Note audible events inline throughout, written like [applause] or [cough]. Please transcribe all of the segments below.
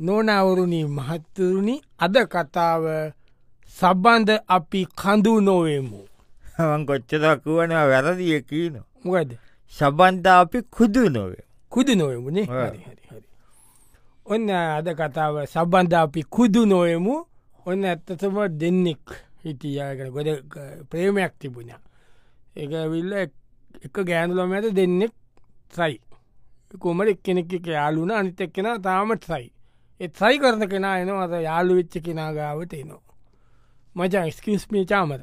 නොනවුරුණි මහත්තරුණි අද කතාව සබන්ධ අපි කඳු නොවමු. වන් [laughs] කොච්චතක් වුවනවා වැරදිය කීන. මොකද සබන්ධ අපි කුදු නොවේ. කුදු නොවමුණේ. ඔන්න අද කතාව සබන්ධ අපි kudu නොයමු ඔන්න ඇත්තතම දෙන්නෙක් හිටියගෙන ගොඩ ප්‍රේමයක් තිබුණ. එක විල්ල එක ගෑනුලම ඇත දෙන්නෙක් සයි. කොමට එක්කෙනෙක් එක යාලුන අනිත එක්කෙන තාමට සයි එත් සයි කරන කෙනා එනවා අද යාලු වෙච්ච කෙනාගාවට එනවා. මචා ස්කස්මී චාමර.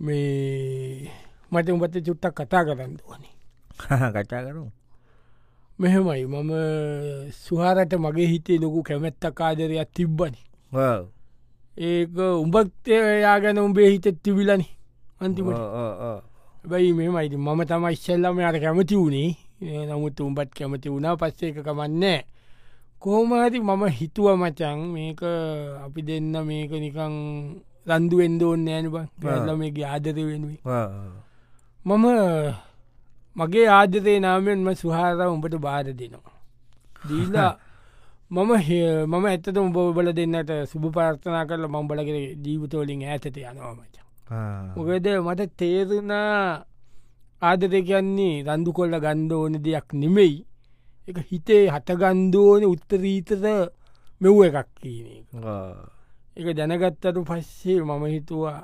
මේ මට උඹත චුට්ටක් කතා කරන්න ඕනේ. කටා කරු. මෙහෙමයි. මම සුහරට මගේ හිතේ ලොකු කැමැත්ත කාදරයක් තිබ්බනි. ඒක උඹත් එයා ගැන උඹේ හිත තිවිලනි අන්තිමට. බැයි මෙමයිති මම තමයි ඉස්සල්ලම යට කැමති වුණේ. නමුත් උඹත් කැමති වුණා. පස්සේ එක කමන්නේ කෝමහති මම හිතුව මචන් මේක අපි දෙන්න මේක නිකං රන්දු එන්දෝන්න ෑන බ. මේක ආදර වෙනුවේ මම මගේ ආදරේ නාමෙන්ම සුහාර උඹට බාර දෙනවා. දීලා [laughs] මම මම ඇත්තත උඹ බල දෙන්නට සුභ පාර්ථනා කරල මම්බලගෙන ජීවිතෝලින් ඇතට යනවා මච. මොකද මට තේරුණා ආදරය කියන්නේ රන්දු කොල්ල ගන්ධ ඕන දෙයක් නෙමෙයි එක හිතේ හටගන්දෝන උත්තරීතර මෙව්ව එකක් කියන එක. දැනගත්තට පස්සේ මම හිතුවා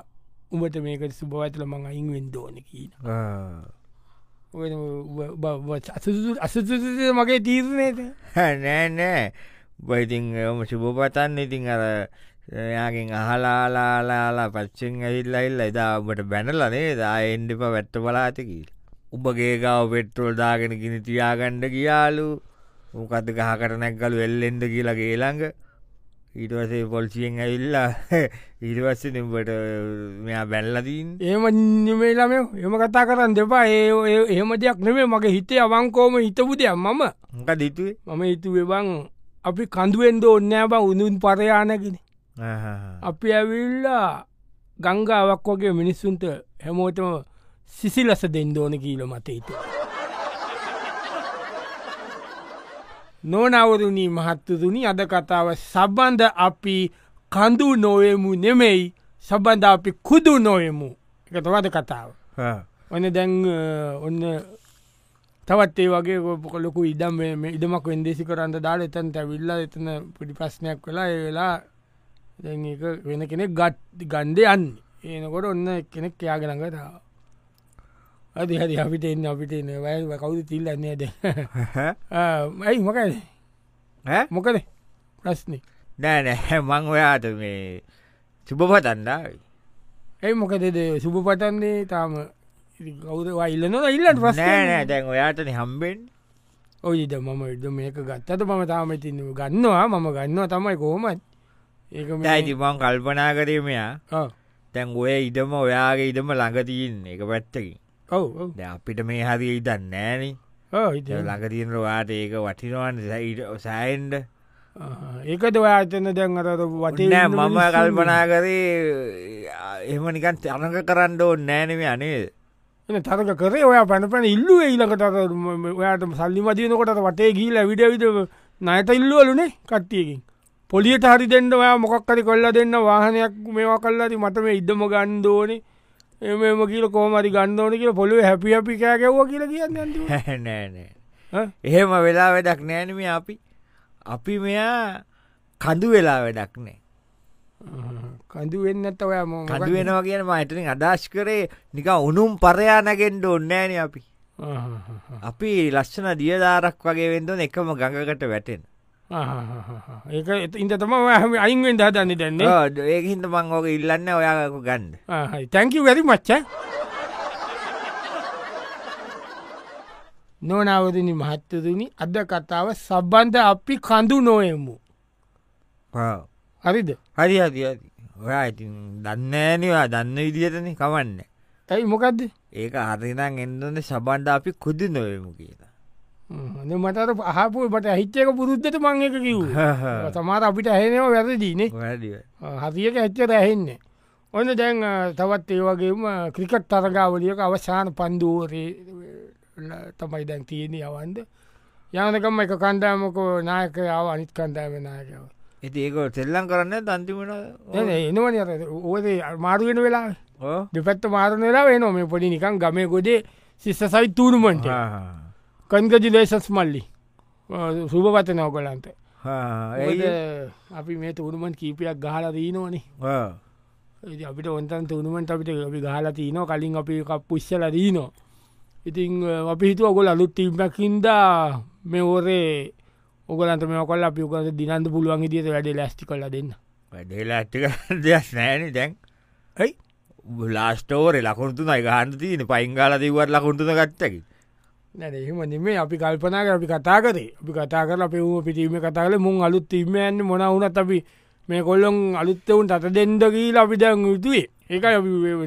උඹට මේක සුභවතල මං අයින් වෙන්දෝන කියන. අසුතු මගේ තීරණයට නෑ නෑ බයිතින් ඔම සුභපතන්න ඉතින් අර යාගෙන් අහලාලාලාලා පච්චෙන් ඇහිල්ලයිල්ල එදා ඔබට බැනලනේ දා එන්ඩිප වැත්ත බලාතකී. උබගේ ගව පෙට්‍රෝල් දාගෙන ගිනි තියාගණ්ඩ කියාලු උකත ගහකට නැක්ගලු එල්ලෙන්ඩ කියලගේ ළඟ. ඊටවසේ පොල්සියෙන් ඇවිල්ලා [laughs] ඊටවස්ස නිම්බට මෙයා බැල්ලදීන් ඒම නිමේලම එම කතා කරන්න දෙපා ඒ එහෙම දෙයක් නෙමේ මගේ හිතේ අවංකෝම හිතපු දෙයක්. මම මොක දිතුවේ මම හිතුවේ බං අපි කඳුවෙන්ද ඔන්නෑ බ. උනුන් පරයානගෙන අපි ඇවිල්ලා ගංගාවක් වගේ මිනිස්සුන්ට හැමෝටම සිසිලස දෙන්න ඕන කියීල මත හිතුව. නොනවරුණී මහත්තතුනි අද කතාව සබන්ධ අපි කඳු නොයමු නෙමෙයි සබන්ධ අපි කුදු නොයමු එක තවද කතාව. ඔන්න දැන් ඔන්න තවත් ඒ වගේ පොකොලොකු ඉදම් මේ ඉදමක් වෙන්දේසි කරන්න දාල එතන් ඇවිල්ලා එතන පිටි ප්‍රශ්නයක් වෙලා ඒ වෙලා දැන් ඒක වෙන කෙනෙක් ගත් ගන්ඩ යන්න ඒනකොට ඔන්න කෙනෙක් යාගෙනඟට අදි හරි අපිට එන්න අපිට එන්න. වැය කවුද තිල්ලන්නේ ද [laughs] ඇයි මොකද? මොකද? ප්‍රශ්නය නෑ නෑ මං ඔයාට මේ සුභපතන්ඩායි ඇයි මොකදද සුභ පටන්නේ තාම කවුදවා ඉල්ලන ඉල්ලට ප්‍රස් නෑනෑ දැන් ඔයාටන හම්බෙන් ඔයිද මම ඉද මේක ගත්තට මම තාම තින්න ගන්නවා. මම ගන්නවා තමයි කොහොමත්. ඒක ඇයිති මං කල්පනා කරමයා ඔව්. තැන් ඔය ඉඩම ඔයාගේ ඉඩම ළඟතිීන් එක පැත්තකින් ඔව් අපිට මේ හරි ඉදන්න නෑන ඔව් ඉතින්. ළඟතිීන් වාට ඒක වටිනවන් සෑන්ඩ ඒකද ඔයාතන දැන් අර වටේ නෑ ඉන්න මම. කල්පනා කරේ එහම නිකන් තරඟ කරන්න ඕන්න නෑනම අනේ එන තරක කරේ ඔය පැන පැන ඉල්ලුව ඊලකට ඔයාට සල්ලි මතියනකොට වටේ ගීල විඩ විද නයට ඉල්ලුවලුනේ කට්ටියකින්. පොලියට හරි දෙන්න ඔයා මොකක්කරි කොල්ල දෙන්න වාහනයක් මේවා කල්ලාති මට මේ ඉඩම ගණ්දෝනේ එම කියල කෝමරි ගණ්ඩෝන කියල පොළුව හැපි අපි කෑකැව්ව කියල කියන්න. [laughs] නෑනෑ? එහෙම වෙලා වැඩක් නෑනම අපි. අපි මෙයා කඳු වෙලා වැඩක් නෑ. කඳු වෙන්නත් ඔය කඳු වෙනවා කියන මහිතනින් අදශ් කරේ නික උනුම් පරයානගෙන්ඩ ඔන්නෑන අපි. අපි ලස්සන දියදාරක් වගේ වෙන්දන එකම ගඟකට වැටෙන ඒක ඉට තම හම අයින්ෙන් දදන්න දැන්නේ ඒහින්ද මං ඕක ඉල්ලන්න ඔයාක ගන්ඩ තැංකි වැරි මච්ච නොනවදනි මහත්තතුනි අද කතාව සබන්ධ අපි කඳු නොයමු. හරිද? හරි හරි ඔයා ඉතින් දන්නෑනවා දන්න විදිහටන කවන්න ඇයි මොකක්ද ඒක හරිනම් එන්නන සබන්ඩ අපි කුදි නොවමු කියලා මටර පහපු මට හිච්චක පුරුද්ධට මං එක කිව් තමාර අපිට ඇහෙනව වැරදීනේ වැඩිය හරික ඇච්චට ඇහෙන්නේ ඔන්න දැන් තවත් ඒ වගේම ක්‍රිකට් තරගාවලියක අවසාන පන්දුවරේ තමයි දැන් තියෙන අවන්ද යනකම එක කණ්ඩෑමකෝ නායකයාව අනිත් කණ්ඩෑම නායකව ඇති ඒක සෙල්ලම් කරන්න දන්තිමට එනවන ඕද මාරුවෙන වෙලා දෙපැත්ත මාරණ වෙලා වෙන මේ පොඩි නිකන් ගමය ගොඩේ සිස්ස සයි තුරුමට කන්ගජිලේසස් මල්ලි. ඇයි? අපි මේ තුරුමන් කීපයක් ගහලා දීනවනේ අපිට ඔන්තන් තුරුමට අපිට අපි ගහලා තියන කලින් අපි පුස්සල දීනවා ඉතින් අපි හිතු ඔගොල අලුත් තිීමකින්ද මේ ඕරේ ඔගලන්ට මේ කොල් අපි ඔකද දිනන්ද පුළුවන් දිට වැඩ ලස්ටි කල දෙන්න. වැඩේලා ඇටික දෙයක් නෑන දැන්. ඇයි? ලාස්ටෝරේ ලකුණුතු නයි ගහන්ට තියන පයිංගාල දීවට ලකුණුතුන ගත්තකි නැ එහෙම නෙමේ අපි කල්පනා කර අපි කතා කරේ. අපි කතා කර අප වූ පිටීම කතාල මුන් අලුත් තිීමයන්න මොන වුනත් අපි මේ කොල්ලොන් අලුත්තවුන් අත දෙන්ඩ කියීල අපි දැන් යුතුවේ ඒක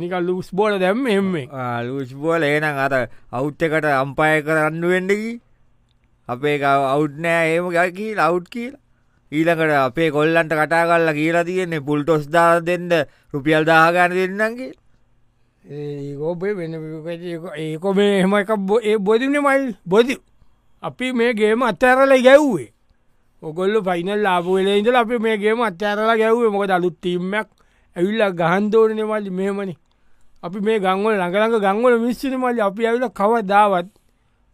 නිකල් ලුස් බෝල දැම්ම එෙම්මේ ලූස් බෝල ඒනම් අත අවුත්තකට අම්පාය කරන්න වෙන්ඩකි අපේ අවු්නෑ ඒම ගකී ලවුට් කියල. ඊළකට අපේ කොල්ලන්ට කටා කල්ල කියලා තියෙන්නේ පුල්ටොස් දා දෙන්න රුපියල් දාගන්න දෙන්නන්ගේ ඒකෝබේ වෙන ඒක මේ එහෙම එක ඒ බොදින මයිල් බොදි. අපි මේ ගේම අත්තරල ගැව්වේ. ඔගොල්ල පයිනල් ලාබුවල ඉඳල අපි මේ ගේම අත්තරලා ගැව්වේ. මොක අලුත් තීමයක් ඇවිල්ල ගහන්දෝනන මල්ලි මෙමනි අපි මේ ගංවල ළඟළඟ ගංවල මිස්සන මල්ලි. අපි ඇවිල කව දාවත්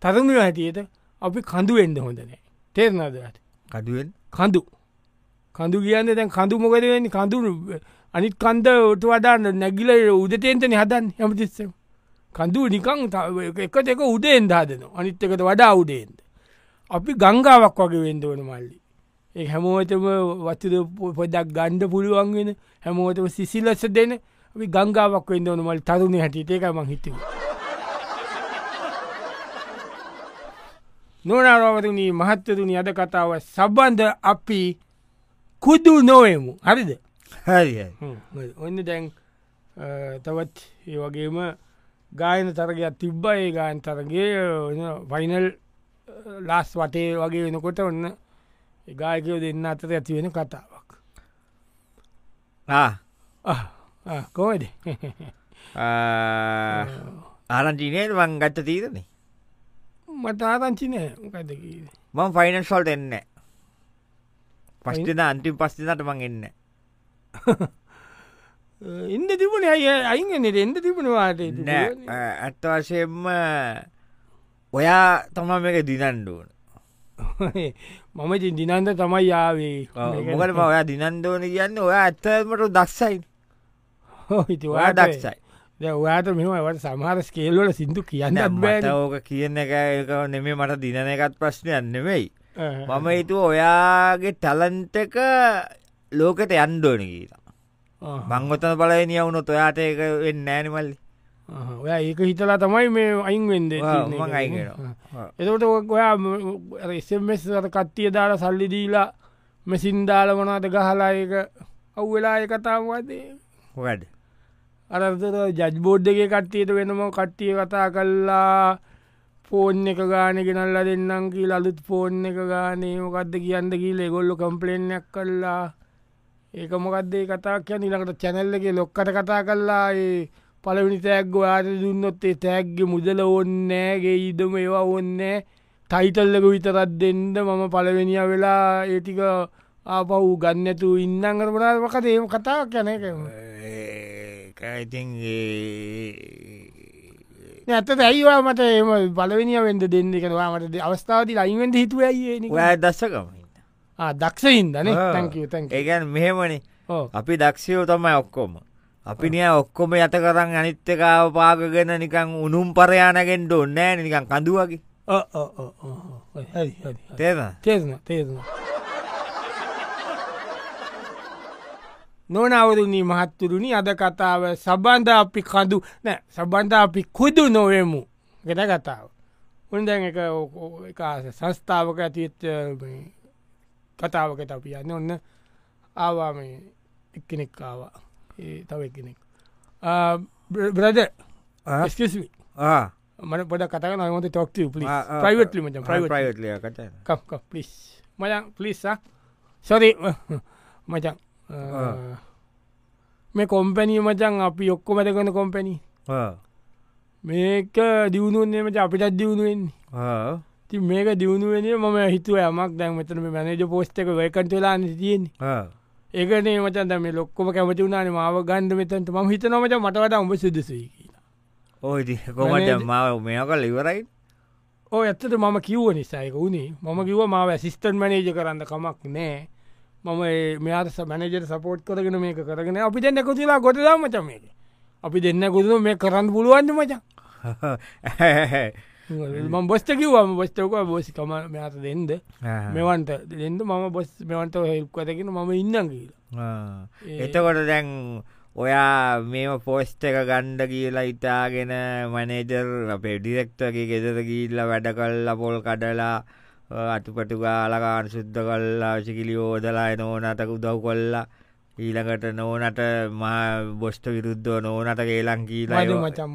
තරමය හැටියට අපි කඳු එන්ද හොඳනෑ තේරනදට කඩුවෙන් කඳු කඳු. කියන්න දැන් කඳු මොකදවෙන්නේ කඳුරු අනිත් කන්ද ඔට වඩාන්න නැගිල උදතේන්තන හදන් හැමතිස්සම කඳු නිකං එකට එක උදෙන් දාදන අනිත් එකට වඩා උඩේන්ද අපි ගංගාවක් වගේ වෙන්ඩ වන මල්ලි. ඒ හැමෝතම වතුද පොදක් ගණ්ඩ පුළුවන්ගෙන හැමෝතම සිසිලස දෙන අපි ගංගාවක් වෙන්ඩ වන මල් තරුණ හැටි ඒකම හිතුව. නොනරවතුනී මහත්තතුනි අද කතාව සබන්ධ අපි කුදු නොවමු. හරිද? හරි ඔන්න දැන් තවත් ඒ වගේම ගායන තරගයක් තිබ්බ. ඒ ගායන් තරගේ ෆයිනල් ලාස් වටේ වගේ වෙනකොට ඔන්න ගායකයෝ දෙන්න අතර ඇති වෙන කතාවක්. කෝද ආරන්ටිනයට වන් ගත්ත තීරන්නේ මට ආරංචිනය මොකදක මං ෆයිනන්ස්වල්ට එන්න පස්තින අන්තිම පස්තිනට මං එන්න [laughs] ඉන්ද තිබුණ අය අයිගෙනෙට එන්ඩ තිබුණවාට ඇත්ත වශයෙන්ම ඔයා තමා මේක දිනන්ඩුවන [laughs] මම දිනන්ද තමයි යාවේ මොකට ඔයා දිනන්දෝන කියන්න ඔයා ඇත්තමට දක්සයි හිතුවා දක්සයි ඔයාට මෙම වට සමහර ස්කේල්වල සිින්දු කියන්න ඕක කියන්න එක එක නෙමේ මට දිනන එකත් ප්‍රශ්නයන් නෙවෙයි මම හිතුව ඔයාගේ ටැලන්ට එක ලෝකට යන්්ඩෝන කියලා. මංගොතන බලනිය වුණු ඔයාට ඒක වෙන්න ෑනිමල්ලි ඔයා ඒක හිතලා තමයි මේ අයින් වෙන්ද එතකට ඔයා එසමස් කට්ටිය දාලා සල්ලි දීලා මෙසින් දාල වනාද ගහලා ඒක අව්වෙලා ඒ කතාවදේ වැඩ අරතර ජජ්බෝඩ්ඩගේ කට්ටියට වෙනම කට්ටිය කතා කල්ලා ෆෝන් එක ගාන ගෙනල්ල දෙන්නම් කිය අලුත් ෆෝන් එක ගානේ මොකක්ද කියන්න කියීල ගොල්ලො කම්පලේනයක් කල්ලා ඒක මොකක්දේ කතා කිය නිලකට චැනල්ලගේ ලොක්කට කතා කල්ලා ඒ පලවිනි තෑග්ග යාත දුන්නොත්තේ තෑග්ගෙ මුදල ඔන්නෑගේ ඉදම ඒවා ඔන්නෑ ටයිතල්ලක විතරත් දෙන්න මම පලවෙනිිය වෙලා ඒටික ආපහු ගන්නඇතු ඉන්නංගර බනාද මකද ඒම කතා කැන ඉතින් ඇත ඇයිවා මට එම බලවෙනිිය වෙන්ද දෙන්න? එකවා මට අවස්ථාවති අයිවෙන්ට හිතුව ඔය දස්සකම දක්ෂයින්දන. තැන් ඒගැන් මෙහෙමනි. අපි දක්ෂයෝ තමයි ඔක්කොම. අපි නිය ඔක්කොම යත කරන්න අනිත්තකාව පාගගෙන නිකං උනුම් පරයානගෙන්ට ඔන්නෑ නිකං කඳුවගේ. තේන තේරන නොනවරුණී මහත්තුරුණි අද කතාව සබන්ධ අපි කඳු නෑ සබන්ධ අපි කුදු නොවමු. ගෙට කතාව උන්දැන් එක සංස්ථාවක ඇතිත් කතාවකට අපි යන්න. ඔන්න ආවාම එක්කෙනෙක් ආවා. ඒ තව එකෙනෙක් බ්‍රද ස්කස්මි මන පොඩ කතක නමත ටොක්ට ප්‍රයිවටලි මච ප්‍රයිවටලිය කට පලිස් මයන් පලිස් සොරි මචන් මේ කොම්පැනී මචන් අපි ඔක්කො මැතකන කොම්පැනී මේක දියුණුවන්නේමට අපිටත් දියුණුවෙන්නේ ති මේක දියුණුවෙන මම හිතුව යමක්. දැන් මෙතන මැනජ පෝස්්ක වයකටලා තියෙන ඒකනේ මචන් දම ලොක්කොම කැමති වුණන මාව ගන්ඩ මෙතන්ට. ම හිත නොමට මට වඩ උඹ සිදුසයි කියලා. ඕයි කොමට මාව මෙය කල් ඉවරයි ඕ ඇත්තට මම කිව්ව නිසායක වුණේ. මම කිව මාව සිිස්ටන් මනේජ කරන්න කමක් නෑ මම මෙයාට මැනජර සපෝට් කරගෙන මේක කරගෙන අපි දෙන්න කොතිලා ගොටදා මච මේක. අපි දෙන්න කොතුම මේ කරන්න පුළුවන්ද මචා [laughs] ම බොස්ට කිව්වම බොස්ටක බෝසිකම මෙයාත දෙන්ද මෙවන්ට දෙන්න මම බොස් මෙවන්ට හෙල්කතගෙන මම ඉන්න කියලා එතකොට දැන් ඔයා මේම පෝස්්ට එක ගණ්ඩ කියලා ඉතාගෙන මනේජර් අපේ ඩිරෙක්ටගේ ගෙදර ගීල්ල වැඩ කල්ලා පොල් කඩලා අතුපටු ගාලකාන සුද්ධ කල්ලා සිකිලි ෝදලා නෝනට උදව් කොල්ලා ඊළඟට නෝනට මා බොස්ට විරුද්ධව නෝනට ගේලං කියලා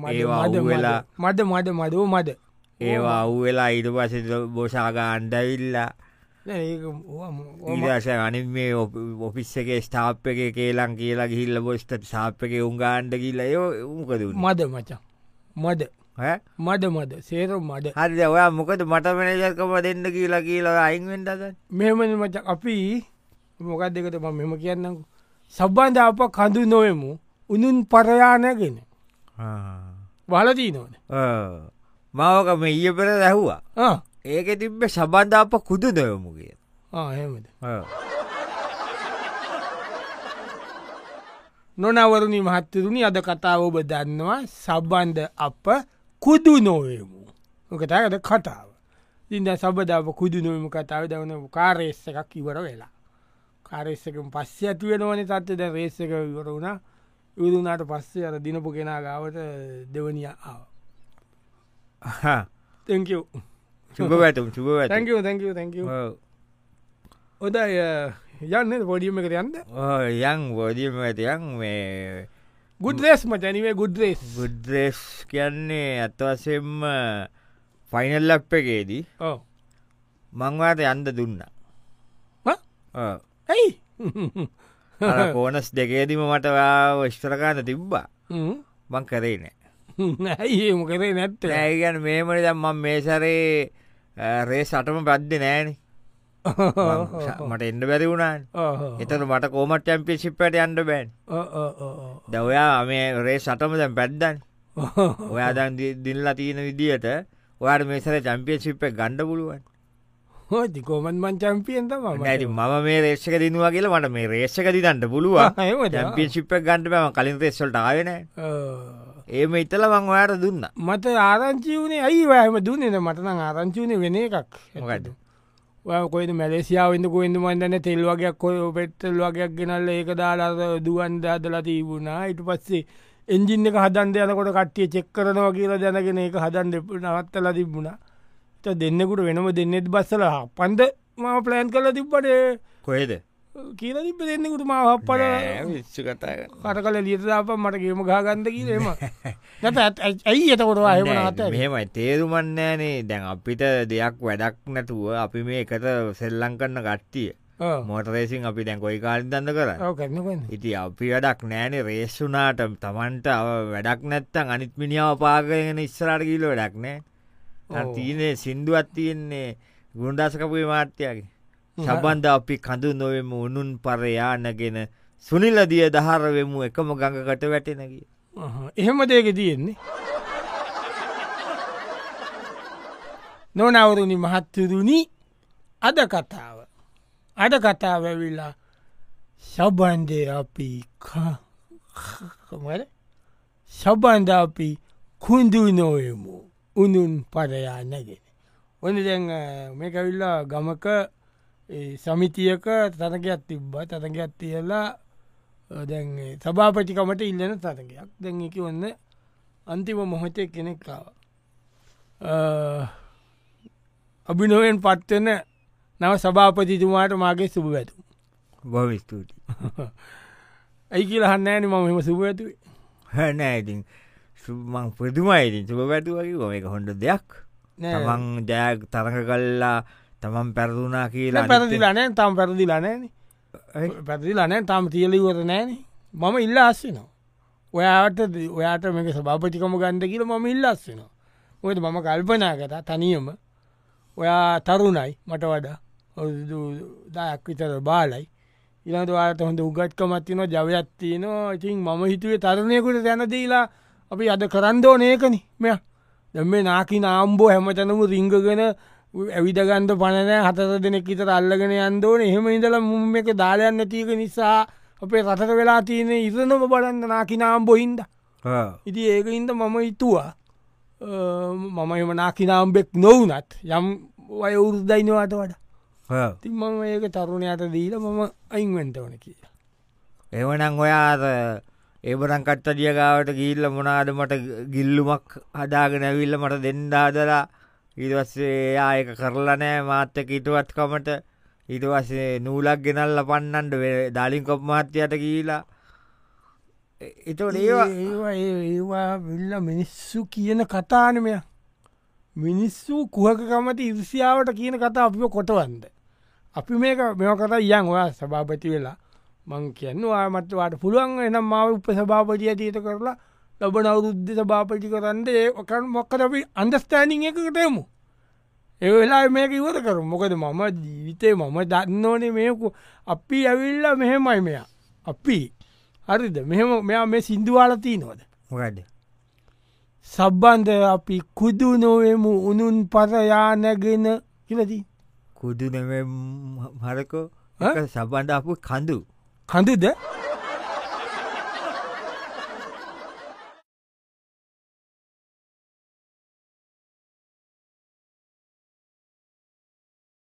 ඒවා වෙලා මද මද මදෝ මද ඒවා අව් වෙලා ඊට පස බොසාගා අන්ඩවිල්ලා ඊදස අනි මේ ඔෆිස් එක ස්ථාප් එක කේලං කියලා ගිහිල්ල බොස්ට සාප් එක උන්ගාන්ඩ කියල්ල ඒ උකද මද මචා. මද. මද මද. සේරු මද. හරි ඔයා මොකද මට මනජකම දෙන්න කියලා කියලා අයින්වෙන්ටද මෙමන මච. අපි මොකක් දෙකට ම මෙම කියන්නකු සබ්බන්ධ අප කඳු නොයමු උනුන් පරයානගෙන වලදී නොන මාවක මේ ඊය පෙර දැහවා ඒක තිබ්බ සබන්ධ අප කුදු නොයමු කිය හෙමද නොනවරුණි මහත්තරුණි අද කතාව ඔබ දන්නවා. සබන්ධ අප කුදු නොවමු ඕකතකද කතාව. ඉද සබදාව කුදු නොවම කතාව දවන කාරේස්ස එකක් ඉවර වෙලා. කාරෙස්සකම පස්සේ ඇතිවෙන වන තත්වද රේස්සක ඉවර වුණා. ඉවරුනාට පස්සේ අර දිනපු කෙනා ගාවට දෙවනිය ආව තැක සුබ වැටම් සුබ තැක තැක තැක ඔදයි යන්න පොඩියම එක යන්න යං බෝඩියම ඇතියන් මේ ගුඩ්රෙස් මචනිවේ ගුඩ්රෙස් ගුඩ්රෙස් කියන්නේ ඇත්වසෙම්ම ෆයිනල් ලප් එකේදී මංවාට යන්ද දුන්න. ඇයි? කෝනස් දෙකේදීම මට ස්්‍රකාන්න තිබ්බා. මං කරේ නෑ ඇයි මොකරේ නැත්ත? ඇයිගැන මේමට දම්ම මේ සරේ රේ සටම බද්ධ නෑන. මට එන්න බැරි වුණාන්. එතන මට කෝමට ටැම්පි සිප්පට අන්ඩ බෑන්. දවයා මේ රේ සටම දැම් පැද්දන්. ඔයා දන් දිල්ලා තියෙන විදිහට ඔයාට මේසර චම්පිය සිප්ප ගණ්ඩ පුළුවන්. හෝති කෝමන් මන් චම්පියන්ත ම ඇති මම මේ රේෂක දිනවා කියලා මට මේ රේෂක දිදන්ට පුළුව චම්පිය සිප්ප ගණඩ ම කලින් රේස්සල්ට ආවෙන ඒම ඉතල මං ඔයාට දුන්න. මට ආරංචි වනේ ඇයි වෑම දුන්නන මටන ආරංචිවන වෙන එකක්. මොකද කොයිද මැලේසියාවන්න කොයිද මන්දන්න තෙල්වගයක් කොය පෙට්ටල් වගයක් ගෙනල්ල ඒක දාලා දුවන් දාදලා තිබුණා. ඉට පස්සේ එන්ජින්න එක හදන්ද යනකොට කට්ටිය චෙක් කරනවා කියලා දැනගෙන ඒක හදන් නවත්තලා තිබුණා. දෙන්නෙකුට වෙනම දෙන්නෙත් බස්සල පන්ද ම ප්ලෑන් කල තිබ්බට කොේද කියල තිබ දෙන්නෙකුට ම හප්පල විච්ච කතා කට කල ලියතදාප මට ගේම ගාගන්ද කියීම [laughs] ඇයි එතකොට අයම අත මෙහෙමයි. තේරුමන්නෑනේ දැන් අපිට දෙයක් වැඩක් නැතුව අපි මේ එකට සෙල්ලං කරන්න ගට්ටිය මෝටරේසින් අපි දැන් කොයි කාලිදන්න කර ඉති අපි වැඩක් නෑනේ රේස්සුනාට තමන්ට වැඩක් නැත්තන් අනිත් මිනිාව පාගගෙන ඉස්සරට කියල වැඩක් නෑ. තියනේ සින්දුවත් තියෙන්නේ ගුණ්ඩාසකපුේ මාට්‍යයාගේ සබන්ධ අපි කඳු නොවෙම උනුන් පරයානගෙන සුනිලදිය දහරවෙමු එකම ගඟකට වැටෙනගේ එහෙම දේක තියෙන්නේ. නොනවරුණි මහත්තරුණි අද කතාව. අද කතාවැවිලා සබන්ධය අපි සබන්ධ අපි කුන්දු නොයමු උනුන් පරයා නැගෙන ඔන්න දැන් මේකවිල්ලා ගමක සමිතියක තනකයක් තිබ්බ. තනකයක් තියලා දැන් සභාපටිකමට ඉල්ලන තරකයක් දැන් එක ඔන්න අන්තිම මොහොතේ කෙනෙක්කාව අභිනොවෙන් පත්වන නව සභාපතිතුමාට මාගේ සුභ ඇතු බව ස්තුති [laughs] ඇයි කියලා හන්නෑන මම මෙම සුභ ඇතුවේ හැනෑඉතින් සුමං ප්‍රතුමයිඉතින් සුභ පැතුවගේ එක හොඳ දෙයක්. තමන් ජයක් තරක කල්ලා තමන් පැරදුනා කියලා පැරදිලානෑ තම පැරදිලානෑන පැරදිලානෑ තම තියලිවර නෑන මම ඉල්ල අස්සනවා ඔයාට ඔයාට මේක සභාපතිකම ගන්ධ කියල මම ඉල්ල අස්සනවා ඔයට මම කල්පනා කතා තනියම ඔයා තරුණයි මට වඩා දයක් විතර බාලයි. ඉළට වාට හොඳ උගත්කමත්තින ජවයත්තියනවා ඉතින් මම හිතුවේ තරණයකුට දැනදීලා අපි අද කරන්දෝ නේකන මෙය. දැම නාකි නාම්බෝ හැමතනම රිංගගෙන ඇවිදගන්ද පණන හතර දෙනෙක් ඉතර අල්ලගෙන අන්දෝන එහෙම ඉඳල මුම් එක දාලයන්න තියක නිසා අපේ රටක වෙලා තියන ඉරනම බලන්න නාකි නාම්බොහින්ද ඉති ඒක ඉන්ද මම හිතුවා මම එම නාකිනාම්බෙක් නොවනත් යම් වය උරුද්දයිනවාට වඩා. ති මම ඒක තරුණයට දීල මම අයින්වෙන්ට වන කියලා. එවනං ඔයාද ඒබරං කට්ට දියගාවට ගිල්ල මොනාද මට ගිල්ලුමක් හදාගෙන ඇවිල්ල මට දෙන්ඩාදලා ඉදවස්සේ ආයක කරලනෑ මාත්‍යක ඉටුවත්කමට ඉටවස්සේ නූලක් ගෙනල්ල පන්නන්ට දලින් කොප් මහත්‍යයට කියලා එතට ඒවා ඒවා විල්ල මිනිස්සු කියන කතානමය. මිනිස්සු කුහකකමති ඉරිසියාවට කියන කතා අපිව කොටවන්ද. අපි මේක මෙම කතා යන් ඔයා සභාපති වෙලා මං කියන්නවා මටවාට පුළුවන් එනම් මාව උප සභාපතිය ඇතිීත කරලා ලබන අවුරුද්ධ සභාපති කරන්න ඒකන් මොක්කද අපි අන්දස්ථානිං එකකටයමු. ඒ වෙලා මේක ඉවර කරු මොකද මම ජීවිතේ මම දන්න ඕනේ මේකු අපි ඇවිල්ල මෙහෙමයි මෙයා. අපි. හරිද? මෙහෙම මෙයා මේ සිින්දුවාලතිී නොද මොකඩ සබ්බන්ධ අපි කුදු නොවමු උනුන් පරයානැගෙන කියලදී කුදු හරකෝ. සබන්ඩ අපපු කඳු. කඳුද